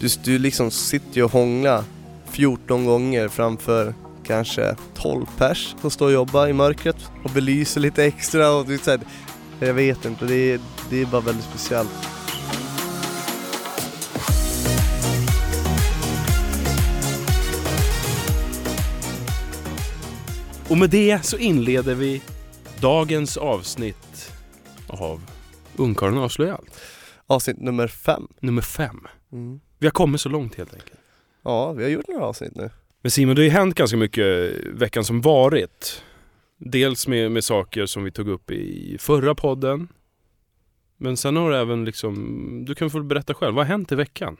du, du liksom sitter ju och hånglar 14 gånger framför kanske 12 pers som står och jobbar i mörkret och belyser lite extra och du, så här, jag vet inte, det är, det är bara väldigt speciellt. Och med det så inleder vi dagens avsnitt av Ungkarlen avslöjar allt. Avsnitt nummer fem. Nummer fem. Mm. Vi har kommit så långt helt enkelt. Ja, vi har gjort några avsnitt nu. Men Simon, det har ju hänt ganska mycket veckan som varit. Dels med, med saker som vi tog upp i förra podden. Men sen har det även liksom, du kan få berätta själv, vad har hänt i veckan?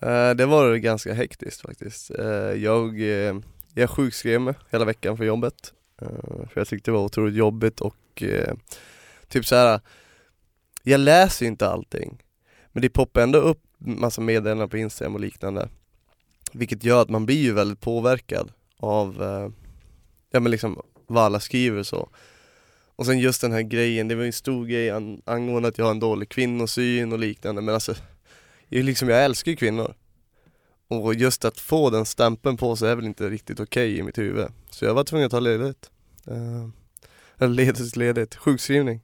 Eh, det var ganska hektiskt faktiskt. Eh, jag, eh, jag sjukskrev mig hela veckan för jobbet. För jag tyckte det var otroligt jobbigt och typ så här. jag läser ju inte allting. Men det poppar ändå upp massa meddelanden på Instagram och liknande. Vilket gör att man blir ju väldigt påverkad av, eh, ja men liksom vad alla skriver och så. Och sen just den här grejen, det var ju en stor grej an- angående att jag har en dålig kvinnosyn och liknande men alltså jag, liksom, jag älskar ju kvinnor. Och just att få den stämpeln på sig är väl inte riktigt okej i mitt huvud. Så jag var tvungen att ta ledigt. Uh, eller ledigt, ledigt, sjukskrivning.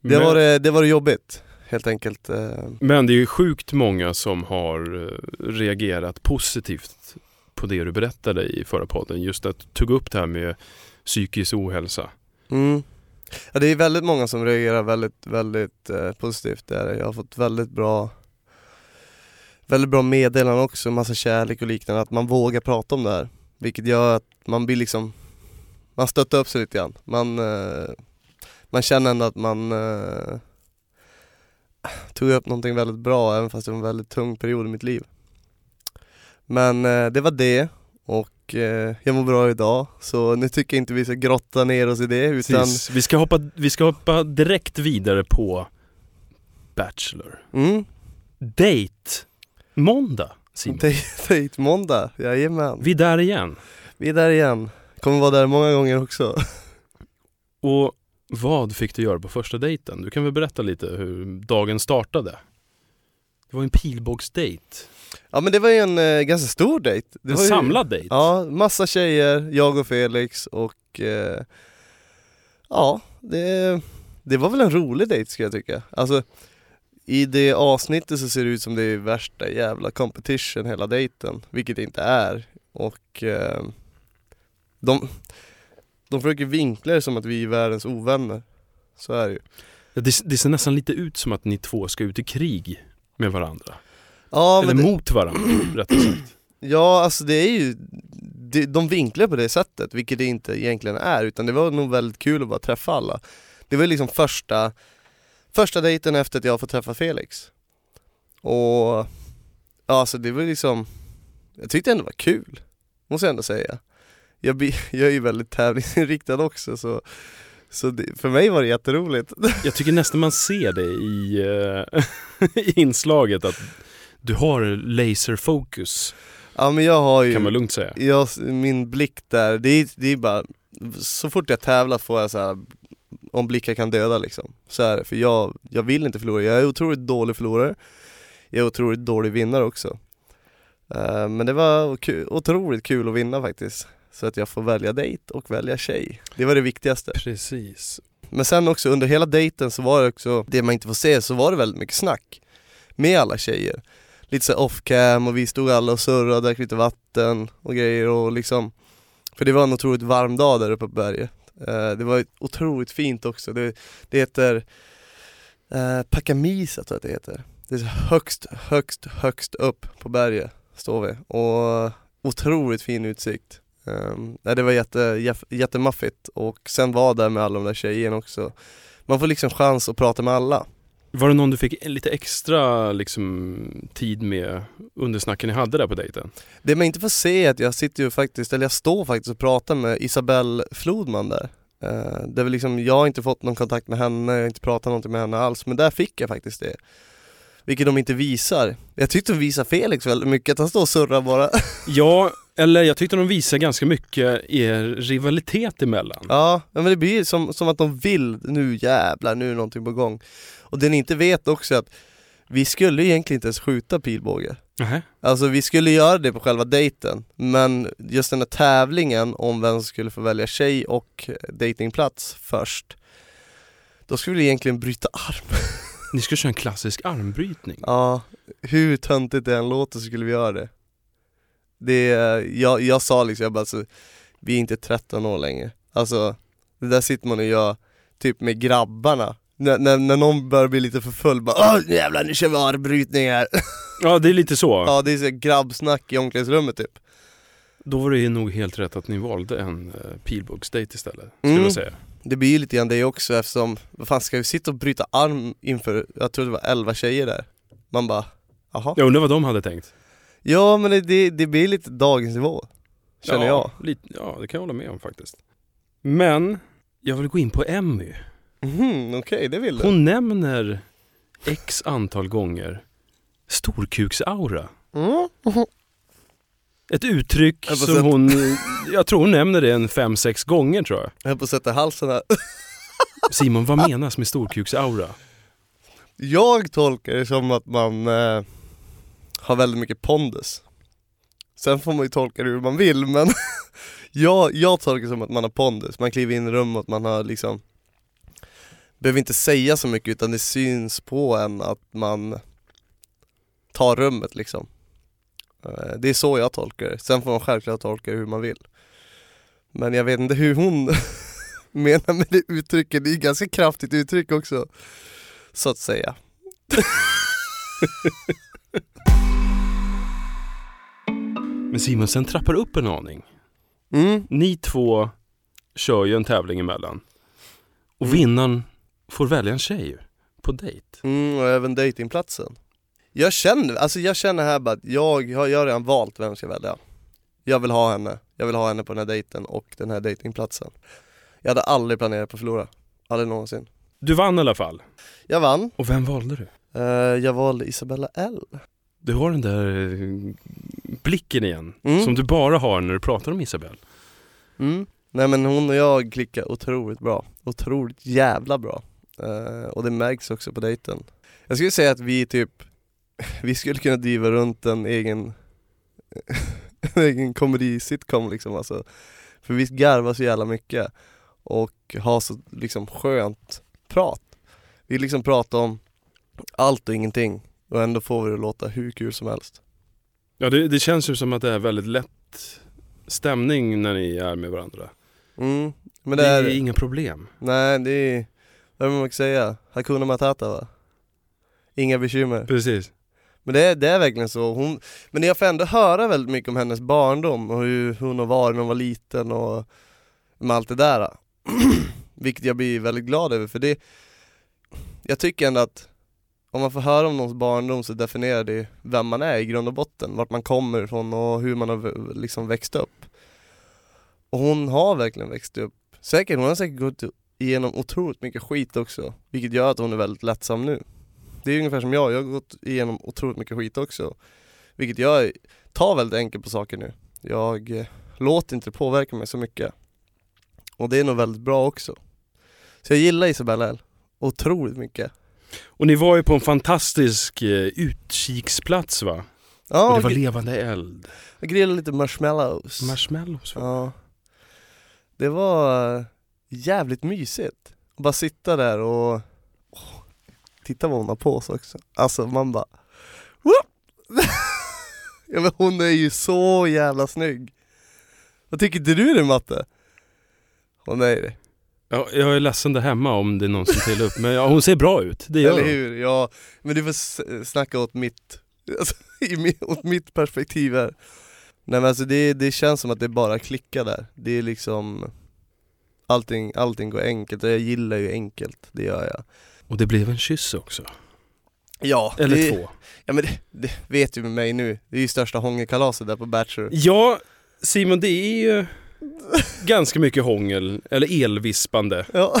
Det, men, var det, det var det jobbigt, helt enkelt. eh. men det är ju sjukt många som har eh, reagerat positivt på det du berättade i förra podden. Just att du tog upp det här med psykisk ohälsa. Mm. Ja, det är väldigt många som reagerar väldigt, väldigt eh, positivt. Det är det. Jag har fått väldigt bra Väldigt bra meddelanden också, massa kärlek och liknande, att man vågar prata om det här. Vilket gör att man blir liksom Man stöttar upp sig lite grann. Man, eh, man känner ändå att man eh, tog upp någonting väldigt bra även fast det var en väldigt tung period i mitt liv. Men eh, det var det och eh, jag mår bra idag så nu tycker jag inte vi ska grotta ner oss i det utan Precis. Vi, ska hoppa, vi ska hoppa direkt vidare på Bachelor. mm, Date måndag Simon. dejt måndag, jajamän. Vi är där igen. Vi är där igen, kommer vara där många gånger också. Och vad fick du göra på första dejten? Du kan väl berätta lite hur dagen startade? Det var en pilbågsdejt. Ja men det var ju en eh, ganska stor dejt. Det En var ju, samlad dejt. Ja, massa tjejer, jag och Felix och eh, ja, det, det var väl en rolig dejt ska jag tycka. Alltså i det avsnittet så ser det ut som det är värsta jävla competition hela dejten, vilket det inte är. Och eh, de, de försöker vinkla det som att vi är världens ovänner. Så är det ju. Ja, Det, det ser nästan lite ut som att ni två ska ut i krig med varandra. Ja, Eller det, mot varandra, rättare sagt. ja alltså det är ju, det, de vinklar på det sättet, vilket det inte egentligen är, utan det var nog väldigt kul att bara träffa alla. Det var liksom första, första dejten efter att jag fått träffa Felix. Och, ja alltså det var liksom, jag tyckte ändå det var kul, måste jag ändå säga. Jag, jag är ju väldigt tävlingsinriktad också så, så det, för mig var det jätteroligt. Jag tycker nästan man ser det i, eh, i inslaget att du har laserfokus, Ja men jag har ju kan man lugnt säga. jag, min blick där, det är, det är bara, så fort jag tävlar får jag så här om blickar kan döda liksom. Så är det, för jag, jag vill inte förlora, jag är otroligt dålig förlorare. Jag är otroligt dålig vinnare också. Eh, men det var kul, otroligt kul att vinna faktiskt. Så att jag får välja dejt och välja tjej. Det var det viktigaste. Precis. Men sen också under hela dejten så var det också, det man inte får se, så var det väldigt mycket snack med alla tjejer. Lite så off cam och vi stod alla och surrade drack lite vatten och grejer och liksom För det var en otroligt varm dag där uppe på berget. Eh, det var otroligt fint också. Det, det heter eh, Pakamisa tror jag att det heter. Det är högst, högst, högst upp på berget står vi och otroligt fin utsikt. Um, nej, det var jätte, jätte, jättemaffigt och sen var där med alla de där tjejerna också. Man får liksom chans att prata med alla. Var det någon du fick lite extra liksom, tid med under snacken ni hade där på dejten? Det man inte får se är att jag sitter ju faktiskt, eller jag står faktiskt och pratar med Isabelle Flodman där. Uh, det väl liksom, jag har inte fått någon kontakt med henne, jag har inte pratat någonting med henne alls, men där fick jag faktiskt det. Vilket de inte visar. Jag tyckte de visade Felix väldigt mycket, att han står och surrar bara. Ja, eller jag tyckte de visade ganska mycket er rivalitet emellan. Ja, men det blir som, som att de vill, nu jävlar, nu är någonting på gång. Och det ni inte vet också är att vi skulle egentligen inte ens skjuta pilbåge. Nähä. Alltså vi skulle göra det på själva dejten, men just den här tävlingen om vem som skulle få välja tjej och datingplats först, då skulle vi egentligen bryta arm. Ni ska köra en klassisk armbrytning. Ja, hur töntigt det än låter så skulle vi göra det. Det jag, jag sa liksom, jag bara alltså, vi är inte 13 år längre. Alltså, det där sitter man och gör typ med grabbarna. När, när, när någon börjar bli lite för full, bara Åh jävlar nu kör vi armbrytning här. Ja, det är lite så. ja det är så grabbsnack i omklädningsrummet typ. Då var det nog helt rätt att ni valde en uh, pilbågsdejt istället, skulle Mm. jag säga. Det blir ju lite grann det också eftersom, vad fan ska vi sitta och bryta arm inför, jag tror det var 11 tjejer där. Man bara, jaha. Jag undrar vad de hade tänkt. Ja men det, det, blir lite dagens nivå, känner ja, jag. Lite, ja, det kan jag hålla med om faktiskt. Men, jag vill gå in på Emmy. Mhm, okej det vill du. Hon nämner x antal gånger storkuksaura. Mm. Ett uttryck som sätta- hon, jag tror hon nämner det en fem sex gånger tror jag. Jag höll på att sätta halsen här. Simon, vad menas med storkuksaura? Jag tolkar det som att man eh, har väldigt mycket pondus. Sen får man ju tolka det hur man vill men jag, jag tolkar det som att man har pondus, man kliver in i rummet, man har liksom Behöver inte säga så mycket utan det syns på en att man tar rummet liksom. Eh, det är så jag tolkar det, sen får man självklart tolka det hur man vill. Men jag vet inte hur hon menar med det uttrycket, det är ett ganska kraftigt uttryck också. Så att säga. Men Simon, sen trappar upp en aning. Mm. Ni två kör ju en tävling emellan. Och Mm. vinnaren får välja en tjej på dejt. Mm, och även datingplatsen. Jag känner, alltså jag känner här bara att jag har, jag har redan valt vem jag ska välja. Jag vill ha henne, jag vill ha henne på den här dejten och den här datingplatsen. Jag hade aldrig planerat på att förlora, aldrig någonsin. Du vann i alla fall. Jag vann, Och vem valde du? Eh, jag valde Isabella L. Du har den där eh, blicken igen. Mm. Som du bara har när du pratar om Isabel. Mm. Nej men hon och jag klickar otroligt bra, otroligt jävla bra. Eh, och det märks också på dejten. Jag skulle säga att vi typ, vi skulle kunna driva runt en egen, en egen komedi-sitcom liksom alltså. För vi garvar så jävla mycket och har så liksom skönt prat. Vi liksom pratar om allt och ingenting och ändå får vi det låta hur kul som helst. Ja, det, det känns ju som att det är väldigt lätt stämning när ni är med varandra. Mm. Men det det är är, inga problem. nej det är, vad man kan säga? Hakuna Matata va? Inga bekymmer. Precis. Men det är, det är verkligen så, hon, men jag får ändå höra väldigt mycket om hennes barndom och hur hon har varit när hon var liten och med allt det där. Vilket jag blir väldigt glad över för det, jag tycker ändå att om man får höra om någons barndom så definierar det vem man är i grund och botten, vart man kommer ifrån och hur man har liksom växt upp. Och hon har verkligen växt upp, säkert, hon har säkert gått igenom otroligt mycket skit också, vilket gör att hon är väldigt lättsam nu. Det är ungefär som jag, jag har gått igenom otroligt mycket skit också. Vilket jag tar väldigt enkelt på saker nu. Jag eh, låter inte det påverka mig så mycket. Och det är nog väldigt bra också. Så jag gillar Isabella L. Otroligt mycket. Och ni var ju på en fantastisk eh, utkiksplats va? Ja, och det var levande eld. jag grillade lite marshmallows. Marshmallows va? Ja. Det var eh, jävligt mysigt. Att bara sitta där och åh, titta vad hon har på sig också. Alltså man bara ja, men Hon är ju så jävla snygg. Vad tycker inte du det Matte? Hon är det. Ja, jag är ledsen där hemma om det är någon som tillhör upp. Men ja, hon ser bra ut. Det gör Eller hur? Ja, men du får snacka åt mitt, alltså, åt mitt perspektiv här. Nej men alltså det, det känns som att det bara klickar där. Det är liksom Allting, allting går enkelt och jag gillar ju enkelt, det gör jag. Och det blev en kyss också. Ja, Eller det, två. Ja men det, det vet du med mig nu, det är ju största hångelkalaset där på Bachelor. Ja, Simon, det är ju ganska mycket hångel, eller elvispande, Ja,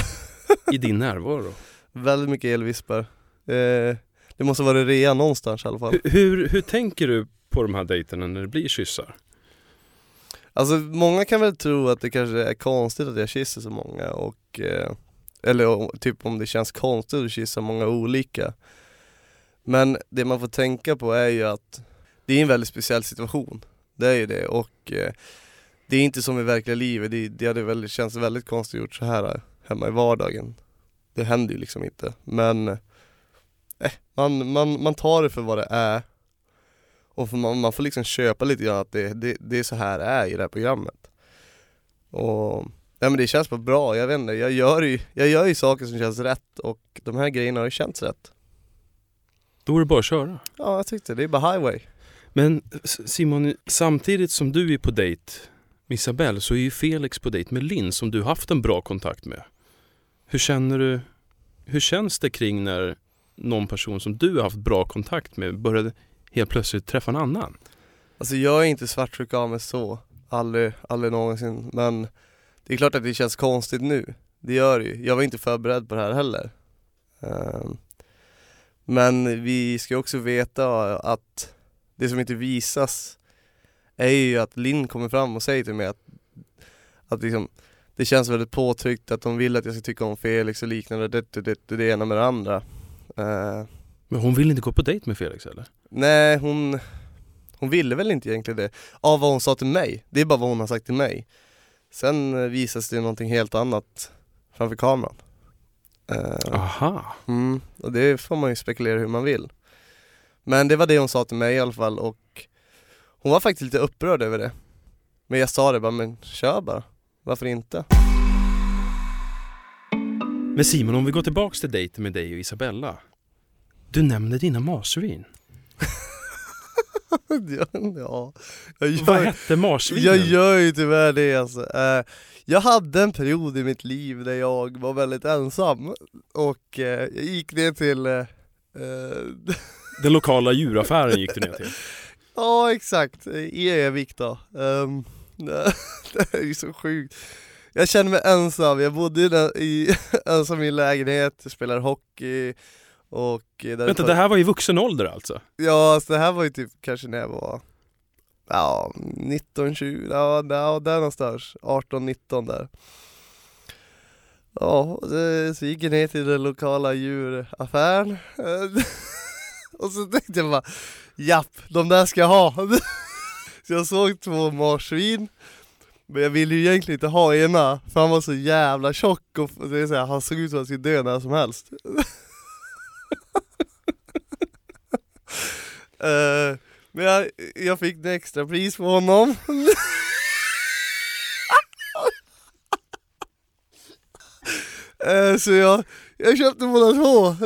i din närvaro. väldigt mycket elvispar. Eh, det måste vara rea någonstans i alla fall. Hur, hur, hur tänker du på de här dejterna när det blir kyssar? Alltså många kan väl tro att det kanske är konstigt att jag kysser så många och eh, Eller typ om det känns konstigt att kyssa många olika Men det man får tänka på är ju att det är en väldigt speciell situation. Det är ju det och eh, det är inte som i verkliga livet, det, det hade väldigt, känts väldigt konstigt gjort så här eh, hemma i vardagen. Det händer ju liksom inte. Men eh, man, man, man tar det för vad det är. Och man, man får liksom köpa lite grann att det, det, det är så här det är i det här programmet. Och ja, men det känns bara bra, jag vet inte, jag gör, ju, jag gör ju saker som känns rätt och de här grejerna har ju känts rätt. Då är det bara att köra. Ja jag tyckte det, är bara highway. Men Simon, samtidigt som du är på dejt med Isabelle så är ju Felix på dejt med Linn som du haft en bra kontakt med. Hur känner du, hur känns det kring när någon person som du har haft bra kontakt med började helt plötsligt träffa en annan? Alltså jag är inte svartsjuk av mig så, aldrig, aldrig någonsin men det är klart att det känns konstigt nu, det gör det ju. Jag var inte förberedd på det här heller. Ehm, men vi ska också veta att det som inte visas är ju att Linn kommer fram och säger till mig att, att liksom, det känns väldigt påtryckt att de vill att jag ska tycka om Felix och liknande, det, det, det, det ena med det andra. Uh, Men hon vill inte gå på dejt med Felix eller? Nej, hon, hon ville väl inte egentligen det, av vad hon sa till mig. Det är bara vad hon har sagt till mig. Sen visas det någonting helt annat framför kameran. Uh, Aha. Mm, och det får man ju spekulera hur man vill. Men det var det hon sa till mig i alla fall och hon var faktiskt lite upprörd över det. Men jag sa det bara, men kör bara. Varför inte? Men Simon, om vi går tillbaks till dejten med dig och Isabella. Du nämnde dina marsvin. ja, ja. Jag gör, Vad hette marsvinen? Jag gör ju tyvärr det alltså. Uh, jag hade en period i mitt liv där jag var väldigt ensam och uh, jag gick ner till uh, Den lokala djuraffären gick du ner till? ja exakt, i Evik då. Um, det är ju så sjukt. Jag känner mig ensam, jag bodde i, i ensam i en lägenhet, spelade hockey och... Vänta, det här var i vuxen ålder alltså? Ja, alltså det här var ju typ kanske när jag var ja, 19, 20, ja, där, där någonstans, 18, 19 där. Ja, så gick jag ner till den lokala djuraffären och så tänkte jag bara, japp, de där ska jag ha. så jag såg två marsvin, men jag ville ju egentligen inte ha ena, för han var så jävla tjock och det så här, han såg ut som att han skulle dö när som helst. uh, men jag, jag fick en extra pris på honom. uh, så jag, jag köpte båda två.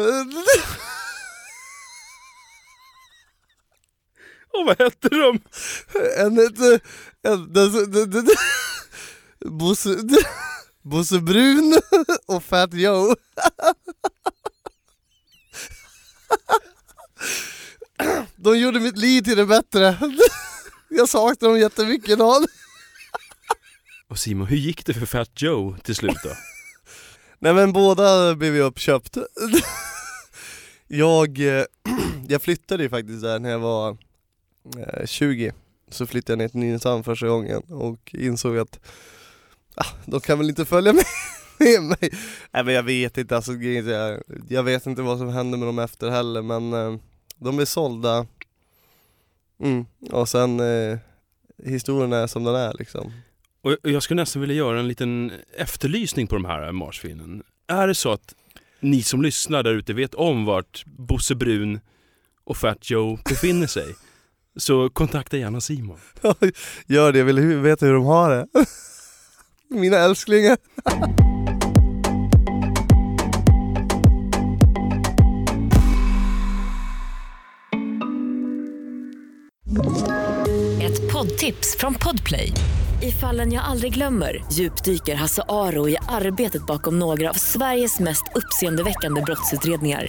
Och vad hette de? En hette... En, den, den, den, Bosse, Bosse Brun och Fat Joe. De gjorde mitt liv till det bättre. Jag saknar dem jättemycket idag. Och Simon, hur gick det för Fat Joe till slut då? Nej men båda blev ju uppköpt. Jag, eh, jag flyttade ju faktiskt där när jag var Eh, 20 Så flyttade jag ner till Nynäshamn första gången och insåg att ah, de kan väl inte följa med, med mig. Nej men jag vet inte alltså, jag, jag vet inte vad som hände med dem efter heller men eh, de är sålda mm. och sen eh, historien är som den är liksom. Och jag skulle nästan vilja göra en liten efterlysning på de här marsvinen. Är det så att ni som lyssnar där ute vet om vart Bosse Brun och Fat Joe befinner sig? Så kontakta gärna Simon. Gör det, jag vill veta hur de har det. Mina älsklingar. Ett poddtips från Podplay. I fallen jag aldrig glömmer djupdyker Hasse Aro i arbetet bakom några av Sveriges mest uppseendeväckande brottsutredningar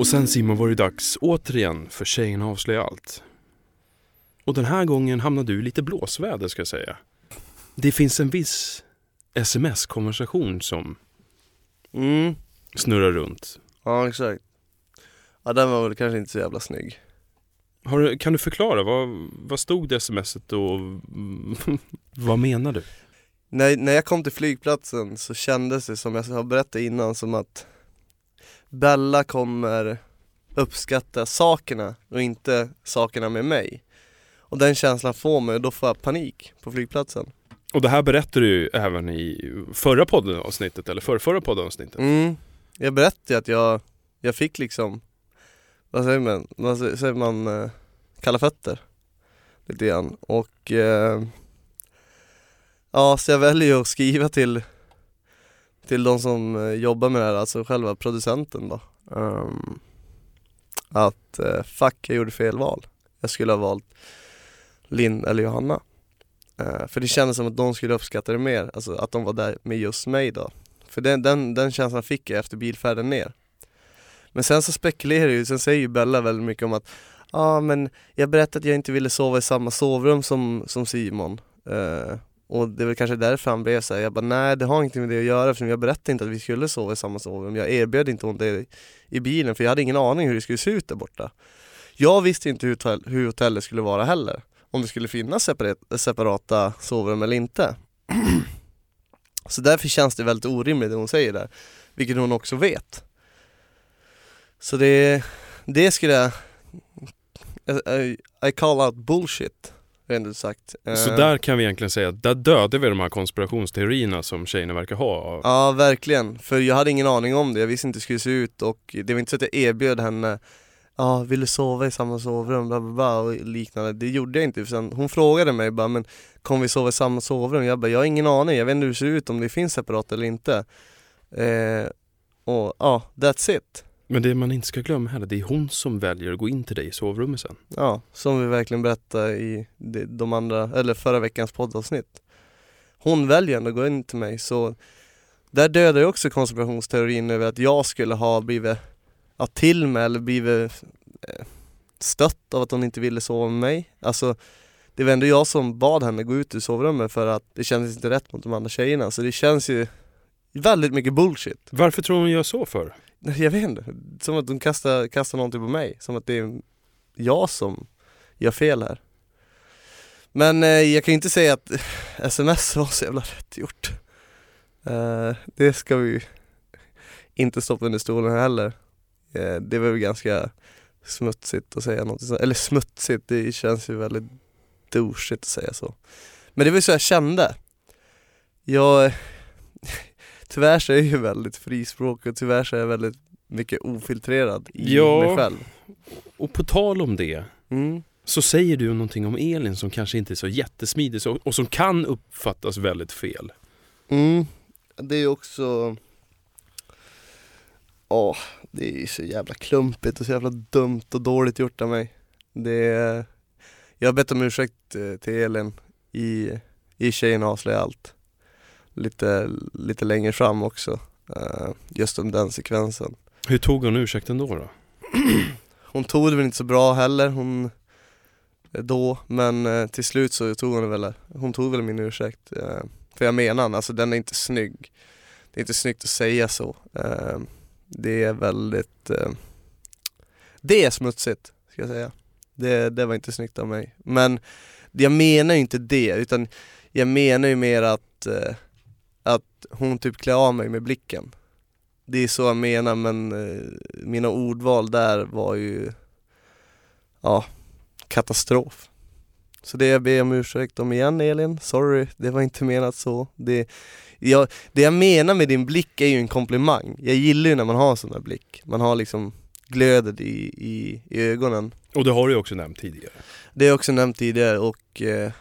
Och sen Simon var det dags återigen för Tjejerna avslöjar allt. Och den här gången hamnar du i lite blåsväder ska jag säga. Det finns en viss sms-konversation som Mm, snurrar runt. ja exakt. Ja den var väl kanske inte så jävla snygg. Har, kan du förklara, vad, vad stod det smset och vad menar du? När, när jag kom till flygplatsen så kändes det som jag har berättat innan som att Bella kommer uppskatta sakerna och inte sakerna med mig. Och den känslan får mig och då får jag panik på flygplatsen. Och det här berättade du ju även i förra poddavsnittet, eller förra, förra poddavsnittet. Mm. Jag berättade att jag, jag fick liksom, vad säger man, vad sä- säger man, eh, kalla fötter lite grann och eh, ja så jag väljer att skriva till till de som eh, jobbar med det här, alltså själva producenten då Um, att uh, fuck jag gjorde fel val. Jag skulle ha valt Linn eller Johanna. Uh, för det kändes som att de skulle uppskatta det mer, alltså att de var där med just mig då. För den, den, den känslan fick jag efter bilfärden ner. Men sen så spekulerar ju, sen säger ju Bella väldigt mycket om att Ja ah, men jag berättade att jag inte ville sova i samma sovrum som, som Simon Uh, och det är väl kanske därför han blev såhär, jag bara nej det har ingenting med det att göra för jag berättade inte att vi skulle sova i samma sovrum. Jag erbjöd inte hon det i bilen för jag hade ingen aning hur det skulle se ut där borta. Jag visste inte hur, hotell, hur hotellet skulle vara heller. Om det skulle finnas separat, separata sovrum eller inte. Så därför känns det väldigt orimligt det hon säger där Vilket hon också vet. Så det, det skulle jag I, I call out bullshit rent ut sagt Så Eh, där kan vi egentligen säga att där dödade vi de här konspirationsteorierna som tjejerna verkar ha. Ja verkligen, för jag hade ingen aning om det, jag visste inte hur det skulle se ut och det var inte så att jag erbjöd henne Ja, vill du sova i samma sovrum? Bla, bla, bla, och liknande. Det gjorde jag inte, för sen, hon frågade mig bara men Kommer vi sova i samma sovrum? Jag bara, jag har ingen aning, jag vet inte hur det ser ut, om det finns separat eller inte eh, Och ja, that's it Men det man inte ska glömma heller, det är hon som väljer att gå in till dig i sovrummet sen. Ja, som vi verkligen berättade i de, de andra, eller förra veckans poddavsnitt Hon väljer ändå att gå in till mig så Där dödar jag också konspirationsteorin över att jag skulle ha blivit ja, till mig eller blivit eh, stött av att hon inte ville sova med mig Alltså Det var ändå jag som bad henne gå ut ur sovrummet för att det kändes inte rätt mot de andra tjejerna så det känns ju väldigt mycket bullshit Varför tror hon gör så för? Jag vet inte, som att de kastar, kastar någonting på mig, som att det är jag som gör fel här. Men eh, jag kan ju inte säga att sms var så jävla rätt gjort. Eh, Det ska vi ju inte stoppa under stolen heller. Eh, Det var väl ganska smutsigt att säga någonting sånt, eller smutsigt, det känns ju väldigt douchigt att säga så. Men det var ju så jag kände. Jag Tyvärr så är jag ju väldigt frispråkig och tyvärr så är jag väldigt mycket ofiltrerad i Ja. mig själv Och på tal om det, mm. så säger du någonting om Elin som kanske inte är så jättesmidig och som kan uppfattas väldigt fel. Mm. Det är ju också Åh, det är ju så jävla klumpigt och så jävla dumt och dåligt gjort av mig Det är... Jag har bett om ursäkt eh, till Elin i, i Tjejerna avslöjar allt lite, lite längre fram också eh, Just om den sekvensen Hur tog hon ursäkten då? då? Hon tog det väl inte så bra heller, hon då, men eh, till slut så tog hon väl, hon tog väl min ursäkt. Eh, för jag menar alltså den är inte snygg. Det är inte snyggt att säga så. Eh, det är väldigt, eh, det är smutsigt ska jag säga. Det, det var inte snyggt av mig. Men jag menar ju inte det, utan jag menar ju mer att, eh, att hon typ klär av mig med blicken. Det är så jag menar men eh, mina ordval där var ju, ja, katastrof. Så det jag ber om ursäkt om igen Elin, sorry, det var inte menat så. Det, jag, det jag menar med din blick är ju en komplimang. Jag gillar ju när man har en sån där blick. Man har liksom glödet i, i, i ögonen. Och det har du ju också nämnt tidigare. Det har jag också nämnt tidigare och eh,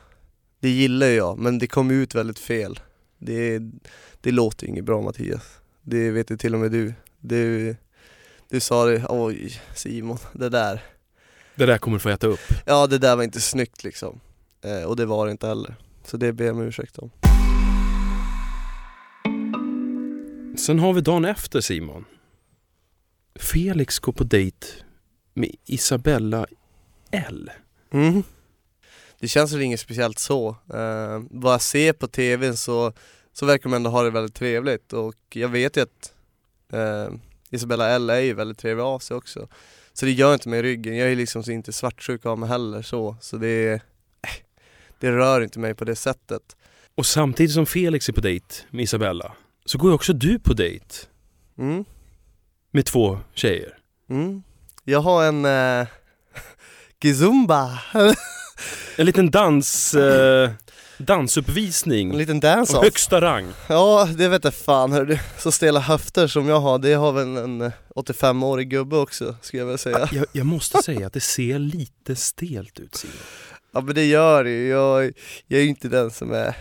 det gillar jag, men det kom ut väldigt fel. Det, det låter inget bra Mattias. Det vet ju till och med du. Du, du sa det, oj Simon, det där. Det där kommer du få äta upp. Ja det där var inte snyggt liksom. Eh, och det var det inte heller. Så det ber jag om ursäkt om. Sen har vi dagen efter Simon. Felix går på dejt med Isabella L. Mm. Det känns väl inget speciellt så. Uh, vad jag ser på tvn så, så verkar de ändå ha det väldigt trevligt och jag vet ju att uh, Isabella L är ju väldigt trevlig av sig också. Så det gör inte mig i ryggen, jag är liksom inte svartsjuk av mig heller så, så det, äh, det rör inte mig på det sättet. Och samtidigt som Felix är på dejt med Isabella så går ju också du på dejt Mm. med två tjejer. Mm. Jag har en uh, Kizumba, En liten dans, eh, dansuppvisning en liten av dance-off. högsta rang. Ja, det vet jag fan hör du. Så stela höfter som jag har, det har väl en eh, 85-årig gubbe också, skulle jag vilja säga. Jag, jag måste säga att det ser lite stelt ut Simon. Ja men det gör det ju, jag, jag är ju inte den som är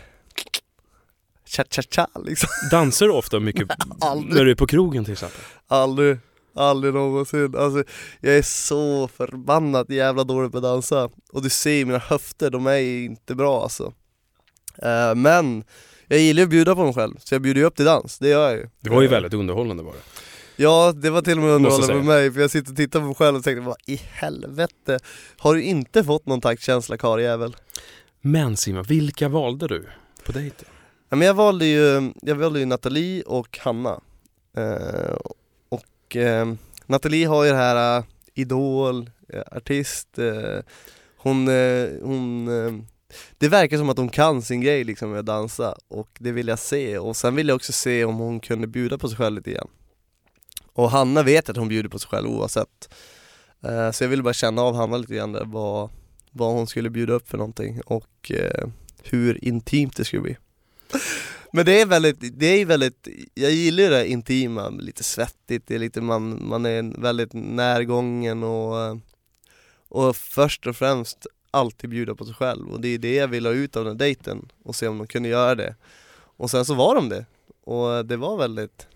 cha-cha-cha liksom. Dansar du ofta mycket när du är på krogen till exempel? Aldrig, aldrig någonsin. Alltså jag är så förbannat jävla dålig på att dansa. Och du ser mina höfter, de är inte bra alltså. Eh, men jag gillar ju att bjuda på mig själv, så jag bjuder ju upp till dans, det gör jag ju. Det var ju Eh, väldigt underhållande bara. Ja, det var till och med underhållande för mig, för jag sitter och tittar på mig själv och tänkte vad i helvete, har du inte fått någon taktkänsla karljävel? Men Simon, vilka valde du på dejten? Ja, men jag valde ju, jag valde ju Nathalie och Hanna. Eh, och eh, Nathalie har ju det här uh, idol, eh, artist, eh, hon, hon det verkar som att hon kan sin grej liksom med att dansa och det vill jag se och sen vill jag också se om hon kunde bjuda på sig själv lite grann. Och Hanna vet att hon bjuder på sig själv oavsett. Uh, så jag ville bara känna av Hanna lite grann där vad, vad hon skulle bjuda upp för någonting och uh, hur intimt det skulle bli. Men det är väldigt, det är väldigt, jag gillar ju det intima, lite svettigt, det är lite, man, man är väldigt närgången och, och först och främst alltid bjuda på sig själv och det är det jag vill ha ut av den här dejten och se om de kunde göra det. Och sen så var de det och det var väldigt,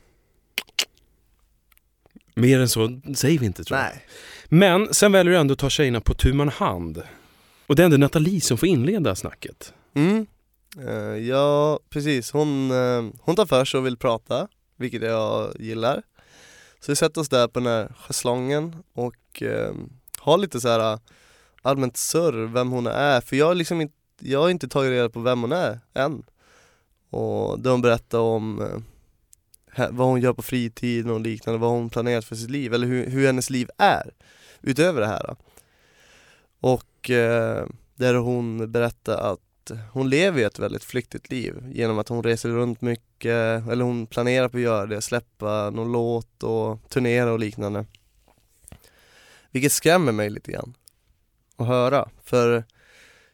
Mer än så säger vi inte tror jag. nej. Men sen väljer du ändå att ta tjejerna på tu man hand. Och det är ändå Nathalie som får inleda snacket. Mm. Uh, ja, precis. Hon, uh, hon tar för sig och vill prata, vilket jag gillar. Så vi sätter oss där på den här schäslongen och uh, har lite så här allmänt surr vem hon är, för jag har liksom inte, jag har inte tagit reda på vem hon är än. Och då hon berättar om vad hon gör på fritiden och liknande, vad hon planerat för sitt liv, eller hur, hur hennes liv är utöver det här. Och där hon berättar att hon lever ju ett väldigt flyktigt liv genom att hon reser runt mycket, eller hon planerar på att göra det, släppa någon låt och turnera och liknande. Vilket skrämmer mig lite grann att höra, för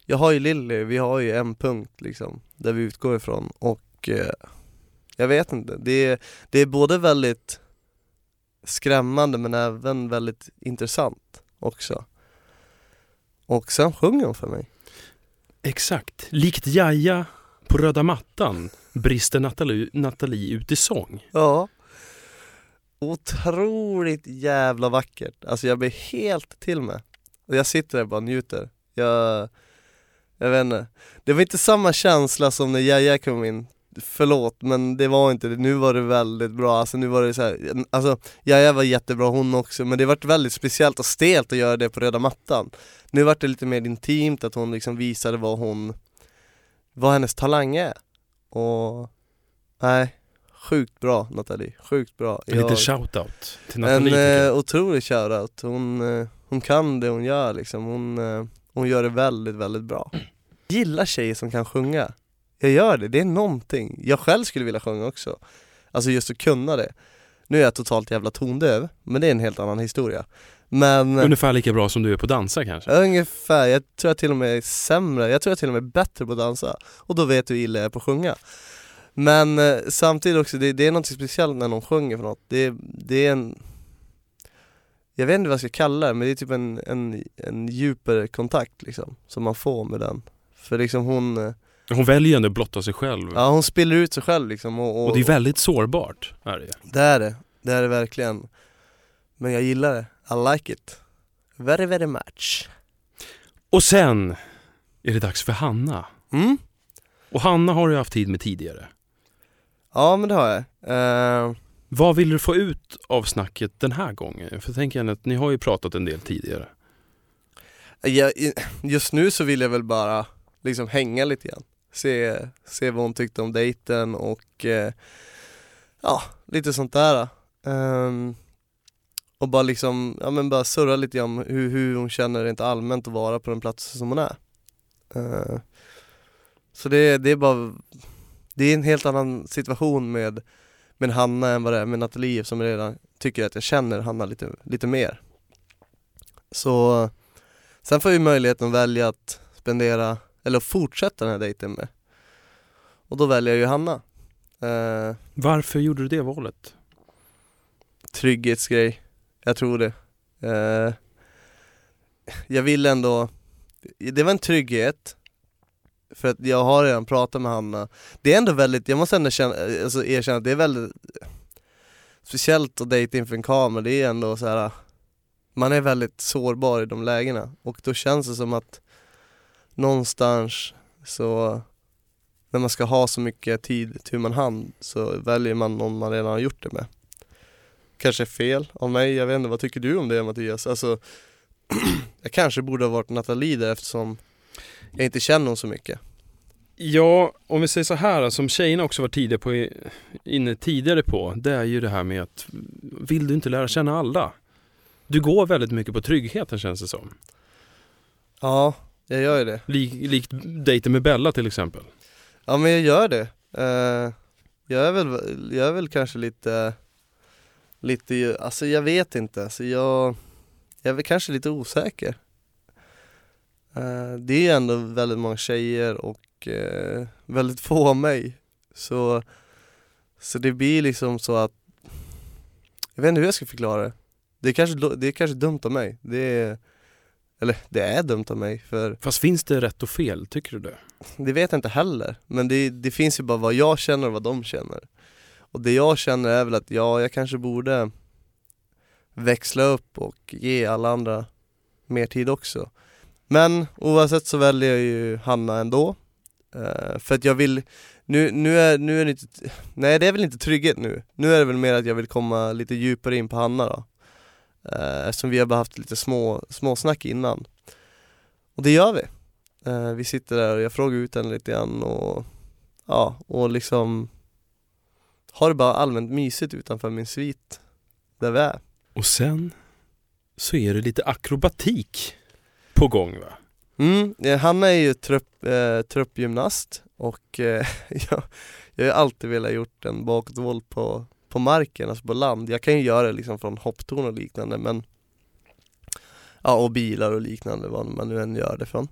jag har ju Lilly, vi har ju en punkt liksom, där vi utgår ifrån och eh, jag vet inte, det är, det är både väldigt skrämmande men även väldigt intressant också. Och sen sjunger hon för mig. Exakt. Likt Jaja på röda mattan brister Nathalie, Nathalie ut i sång. Ja. Otroligt jävla vackert. Alltså jag blir helt till mig. Och jag sitter där och bara njuter. Jag, jag vet inte. Det var inte samma känsla som när Jaja kom in. Förlåt men det var inte det. Nu var det väldigt bra. Alltså nu var det så här, alltså Jaja var jättebra hon också men det vart väldigt speciellt och stelt att göra det på röda mattan. Nu vart det lite mer intimt att hon liksom visade vad hon, vad hennes talang är. Och, nej, sjukt bra Nathalie, sjukt bra. En liten shout-out till en Nathalie. jag. eh, otrolig shoutout, hon, eh, hon kan det hon gör liksom, hon, eh, hon gör det väldigt, väldigt bra. Gillar tjejer som kan sjunga, jag gör det, det är någonting. Jag själv skulle vilja sjunga också, alltså just att kunna det. Nu är jag totalt jävla tondöv, men det är en helt annan historia. Men Ungefär lika bra som du är på att dansa kanske. ungefär, jag tror jag till och med är sämre, jag tror jag till och med är bättre på att dansa. Och då vet du hur illa jag är på att sjunga. Men eh, samtidigt också, det, det är något speciellt när någon sjunger för något. Det, det är en jag vet inte vad jag ska kalla det, men det är typ en, en, en djupare kontakt liksom, som man får med den. För liksom hon, eh, Hon väljer ändå att blotta sig själv. ja hon spiller ut sig själv liksom och, och, Och det är väldigt sårbart. Är det. det är det, det är det verkligen. Men jag gillar det, I like it. Very very much. Och sen är det dags för Hanna. Mm? Och Hanna har du haft tid med tidigare. Ja men det har jag. Eh, Vad vill du få ut av snacket den här gången? För tänker att ni har ju pratat en del tidigare. just nu så vill jag väl bara liksom hänga lite grann. Se, se vad hon tyckte om dejten och eh, ja, lite sånt där. Um, och bara liksom, ja men bara surra lite grann om hur, hur hon känner rent allmänt att vara på den platsen som hon är. Uh, så det, det är bara, det är en helt annan situation med, med Hanna än vad det är med Nathalie som redan tycker att jag känner Hanna lite, lite mer. Så sen får vi möjligheten att välja att spendera, eller att fortsätta den här dejten med. Och då väljer jag ju Hanna. Uh, Varför gjorde du det valet? Trygghetsgrej, jag tror det. Uh, jag vill ändå, det var en trygghet för att jag har redan pratat med Hanna. Det är ändå väldigt, jag måste ändå känna, alltså erkänna att det är väldigt Speciellt att dejta inför en kamera, det är ändå så här. Man är väldigt sårbar i de lägena och då känns det som att någonstans så när man ska ha så mycket tid till man hand så väljer man någon man redan har gjort det med. Kanske fel av mig, jag vet inte, vad tycker du om det Mattias? Alltså, jag kanske borde ha varit Nathalie där eftersom jag inte känner hon så mycket. Ja, om vi säger så här som tjejerna också var tidigare på, inne tidigare på, det är ju det här med att vill du inte lära känna alla? Du går väldigt mycket på tryggheten känns det som. Ja, jag gör ju det. Lik, likt dejten med Bella till exempel. Ja men jag gör det. Uh, jag, är väl, jag är väl kanske lite, lite, alltså jag vet inte. Alltså jag, jag är väl kanske lite osäker. Uh, det är ju ändå väldigt många tjejer och uh, väldigt få av mig. Så, så det blir liksom så att, jag vet inte hur jag ska förklara det. Det är kanske, det är kanske dumt av mig. Det är, eller det är dumt av mig för Fast finns det rätt och fel, tycker du det? Det vet jag inte heller, men det, det finns ju bara vad jag känner och vad de känner. Och det jag känner är väl att ja, jag kanske borde växla upp och ge alla andra mer tid också. Men oavsett så väljer jag ju Hanna ändå. Uh, För att jag vill, nu, nu, är, nu är det inte, nej det är väl inte trygghet nu. Nu är det väl mer att jag vill komma lite djupare in på Hanna då uh, Eftersom vi har haft lite små, småsnack innan. Och det gör vi. Uh, Vi sitter där och jag frågar ut henne lite grann och Ja, och liksom Har det bara allmänt mysigt utanför min svit Där vi är. Och sen så är det lite akrobatik på gång va? Mm, eh, Hanna är ju trupp, eh, truppgymnast och eh, jag, jag har alltid velat gjort en bakåtvolt på, på marken, alltså på land. Jag kan ju göra det liksom från hopptorn och liknande men Ja och bilar och liknande, vad man nu än gör det från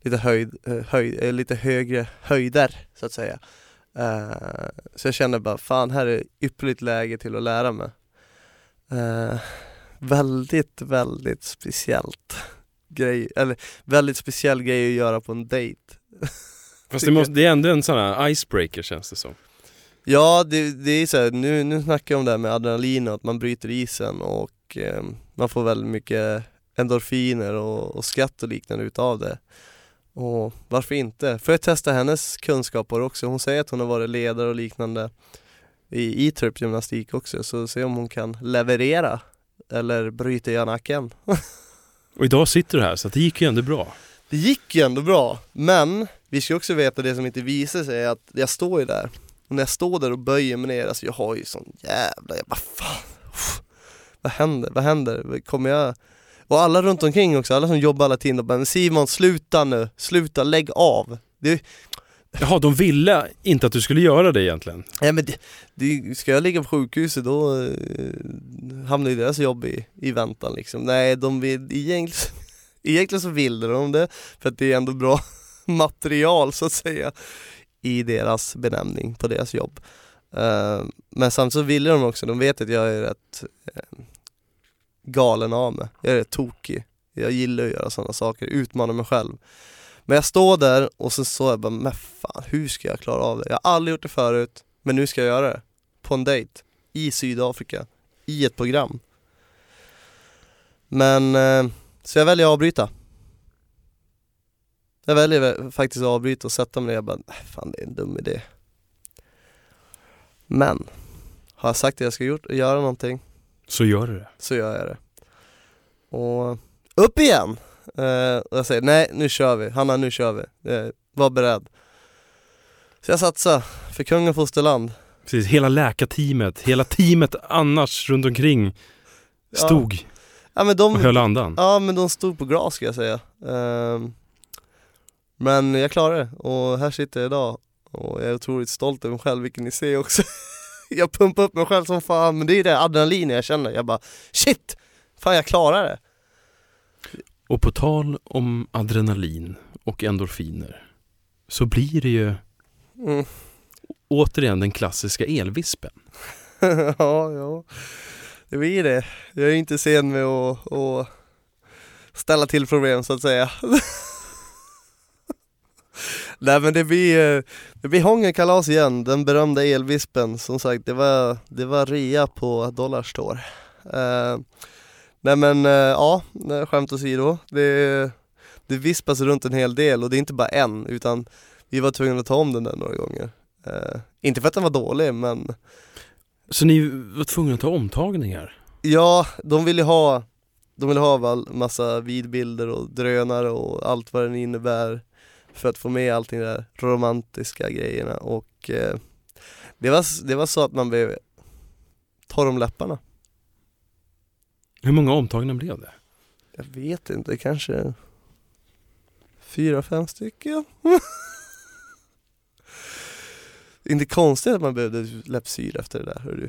Lite höjd, eh, höjd eh, lite högre höjder så att säga Uh, Så jag känner bara, fan här är ypperligt läge till att lära mig Uh, Väldigt, väldigt speciellt grej, eller väldigt speciell grej att göra på en dejt Fast det, måste, det är ändå en sån här icebreaker känns det som. Ja, det, det är så här, nu, nu snackar jag om det här med adrenalin och att man bryter isen och eh, man får väldigt mycket endorfiner och, och skratt och liknande utav det. Och varför inte? Får jag testa hennes kunskaper också? Hon säger att hon har varit ledare och liknande i, i truppgymnastik också, så se om hon kan leverera eller bryta i nacken. Och idag sitter du här så det gick ju ändå bra. Det gick ju ändå bra, men vi ska också veta det som inte visar sig är att jag står ju där och när jag står där och böjer mig ner, alltså jag har ju sån jävla, jag bara fan, vad händer, vad händer, kommer jag och alla runt omkring också, alla som jobbar alla timmar bara Simon sluta nu, sluta, lägg av. Det, Jaha, de ville inte att du skulle göra det egentligen? Ja men det, det, ska jag ligga på sjukhuset då eh, hamnar ju deras jobb i, i väntan liksom. Nej, de vill, egentligen, egentligen så vill de det för att det är ändå bra material så att säga i deras benämning på deras jobb uh, Men samtidigt så ville de också, de vet att jag är rätt uh, galen av mig, jag är rätt tokig Jag gillar att göra sådana saker, utmana mig själv men jag står där och så såg jag bara, men fan hur ska jag klara av det? Jag har aldrig gjort det förut, men nu ska jag göra det. På en dejt, i Sydafrika, i ett program. Men, eh, så jag väljer att avbryta. Jag väljer faktiskt att avbryta och sätta mig ner och bara, fan det är en dum idé. Men, har jag sagt att jag ska gjort, göra någonting Så gör du det. så gör jag det. Och upp igen! Eh, och jag säger nej, nu kör vi. Hanna, nu kör vi. Eh, var beredd. Så jag satsade för kung och fosterland. Precis, hela läkarteamet, hela teamet annars runt omkring stod Ja, men och de, höll andan. ja men de stod på glas ska jag säga. Ehm, men jag klarade det och här sitter jag idag och jag är otroligt stolt över mig själv, vilket ni ser också. jag pumpar upp mig själv som fan, men det är det adrenalin jag känner. Jag bara shit! Fan jag klarar det! Och på tal om adrenalin och endorfiner så blir det ju Mm. återigen den klassiska elvispen. ja, ja. Det blir det. Jag är inte sen med att, att ställa till problem så att säga. Nej men det blir, eh, det blir hångerkalas igen, den berömda elvispen. Som sagt, det var, det var rea på Dollarstore. Uh, nej men uh, ja, skämt åsido. Det, det vispas runt en hel del och det är inte bara en utan vi var tvungna att ta om den där några gånger. Eh, inte för att den var dålig men Så ni var tvungna att ta omtagningar? ja, de ville ha De ville ha massa vidbilder och drönare och allt vad den innebär För att få med allting där romantiska grejerna och eh, det, var, det var så att man blev torr om läpparna Hur många omtagningar blev det? Jag vet inte, kanske fyra, fem stycken Inte konstigt att man behövde läppsyra efter det där hör du.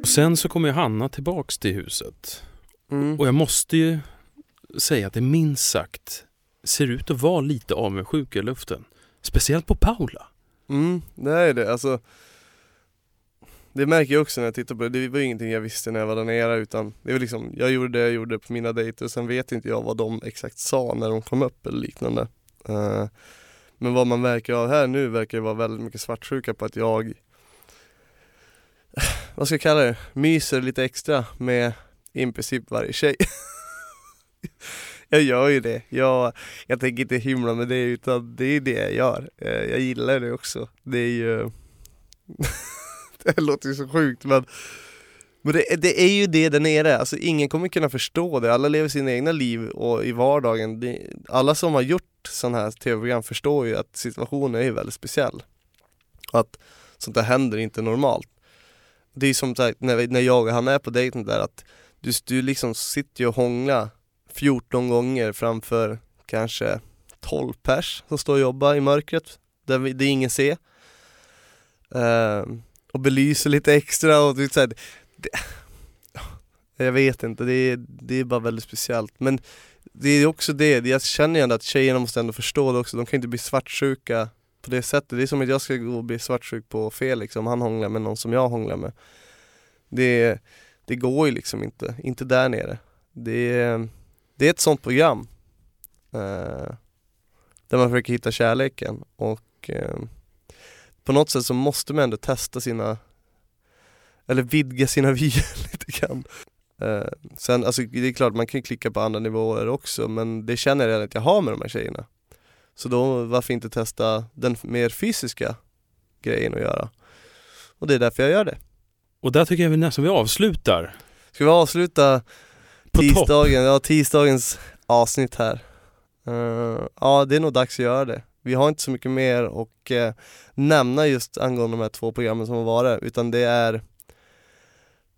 Och sen så kommer ju Hanna tillbaks till huset. Mm. Och jag måste ju säga att det minst sagt ser ut att vara lite avundsjuk i luften. Speciellt på Paula. Mm, det är det. Alltså, det märker jag också när jag tittar på det. Det var ju ingenting jag visste när jag var där nere utan det var liksom, jag gjorde det jag gjorde på mina dejter och sen vet inte jag vad de exakt sa när de kom upp eller liknande. Uh, men vad man märker av här nu verkar det vara väldigt mycket svartsjuka på att jag vad ska jag kalla det, myser lite extra med i princip varje tjej. jag gör ju det. Jag, jag tänker inte hymla med det utan det är det jag gör. Eh, jag gillar det också. Det är ju Det låter ju så sjukt men men det, det är ju det där nere, alltså ingen kommer kunna förstå det, alla lever sina egna liv och i vardagen, det, alla som har gjort sådana här tv-program förstår ju att situationen är väldigt speciell. Och att sånt där händer inte normalt. Det är som sagt när, när jag och han är på dejten där att du, du liksom sitter ju och hånglar 14 gånger framför kanske 12 pers som står och jobbar i mörkret, där vi, det ingen ser. Ehm, uh, och belyser lite extra och typ så här, det, Jag vet inte, det är, det är bara väldigt speciellt men det är också det, jag känner ju ändå att tjejerna måste ändå förstå det också, de kan inte bli svartsjuka på det sättet. Det är som att jag ska gå och bli svartsjuk på Felix om han hånglar med någon som jag hånglar med. Det, det går ju liksom inte, inte där nere. Det, är- det är ett sånt program eh, där man försöker hitta kärleken och eh, på något sätt så måste man ändå testa sina eller vidga sina vyer lite grann. Eh, sen, alltså det är klart man kan klicka på andra nivåer också men det känner jag redan att jag har med de här tjejerna. Så då varför inte testa den mer fysiska grejen att göra? Och det är därför jag gör det. Och där tycker jag vi nästan vi avslutar. Ska vi avsluta. Tisdagen, ja, tisdagens avsnitt här? Eh, ja, det är nog dags att göra det. Vi har inte så mycket mer att uh, nämna just angående de här två programmen som har varit, utan det är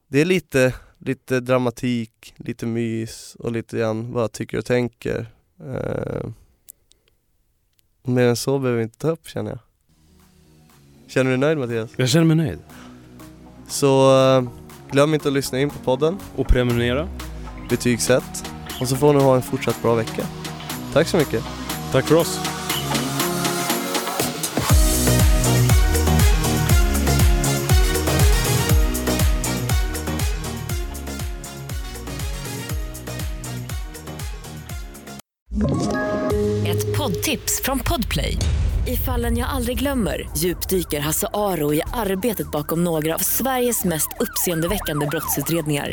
Det är lite, lite dramatik, lite mys och lite grann vad jag tycker och tänker. Uh, mer än så behöver vi inte ta upp känner jag. Känner du dig nöjd Mattias? Jag känner mig nöjd. Så eh, glöm inte att lyssna in på podden. Och prenumerera. Betygsätt och så får ni ha en fortsatt bra vecka. Tack så mycket. Tack för oss. Ett poddtips från Podplay. I fallen jag aldrig glömmer djupdyker Hasse Aro i arbetet bakom några av Sveriges mest uppseendeväckande brottsutredningar.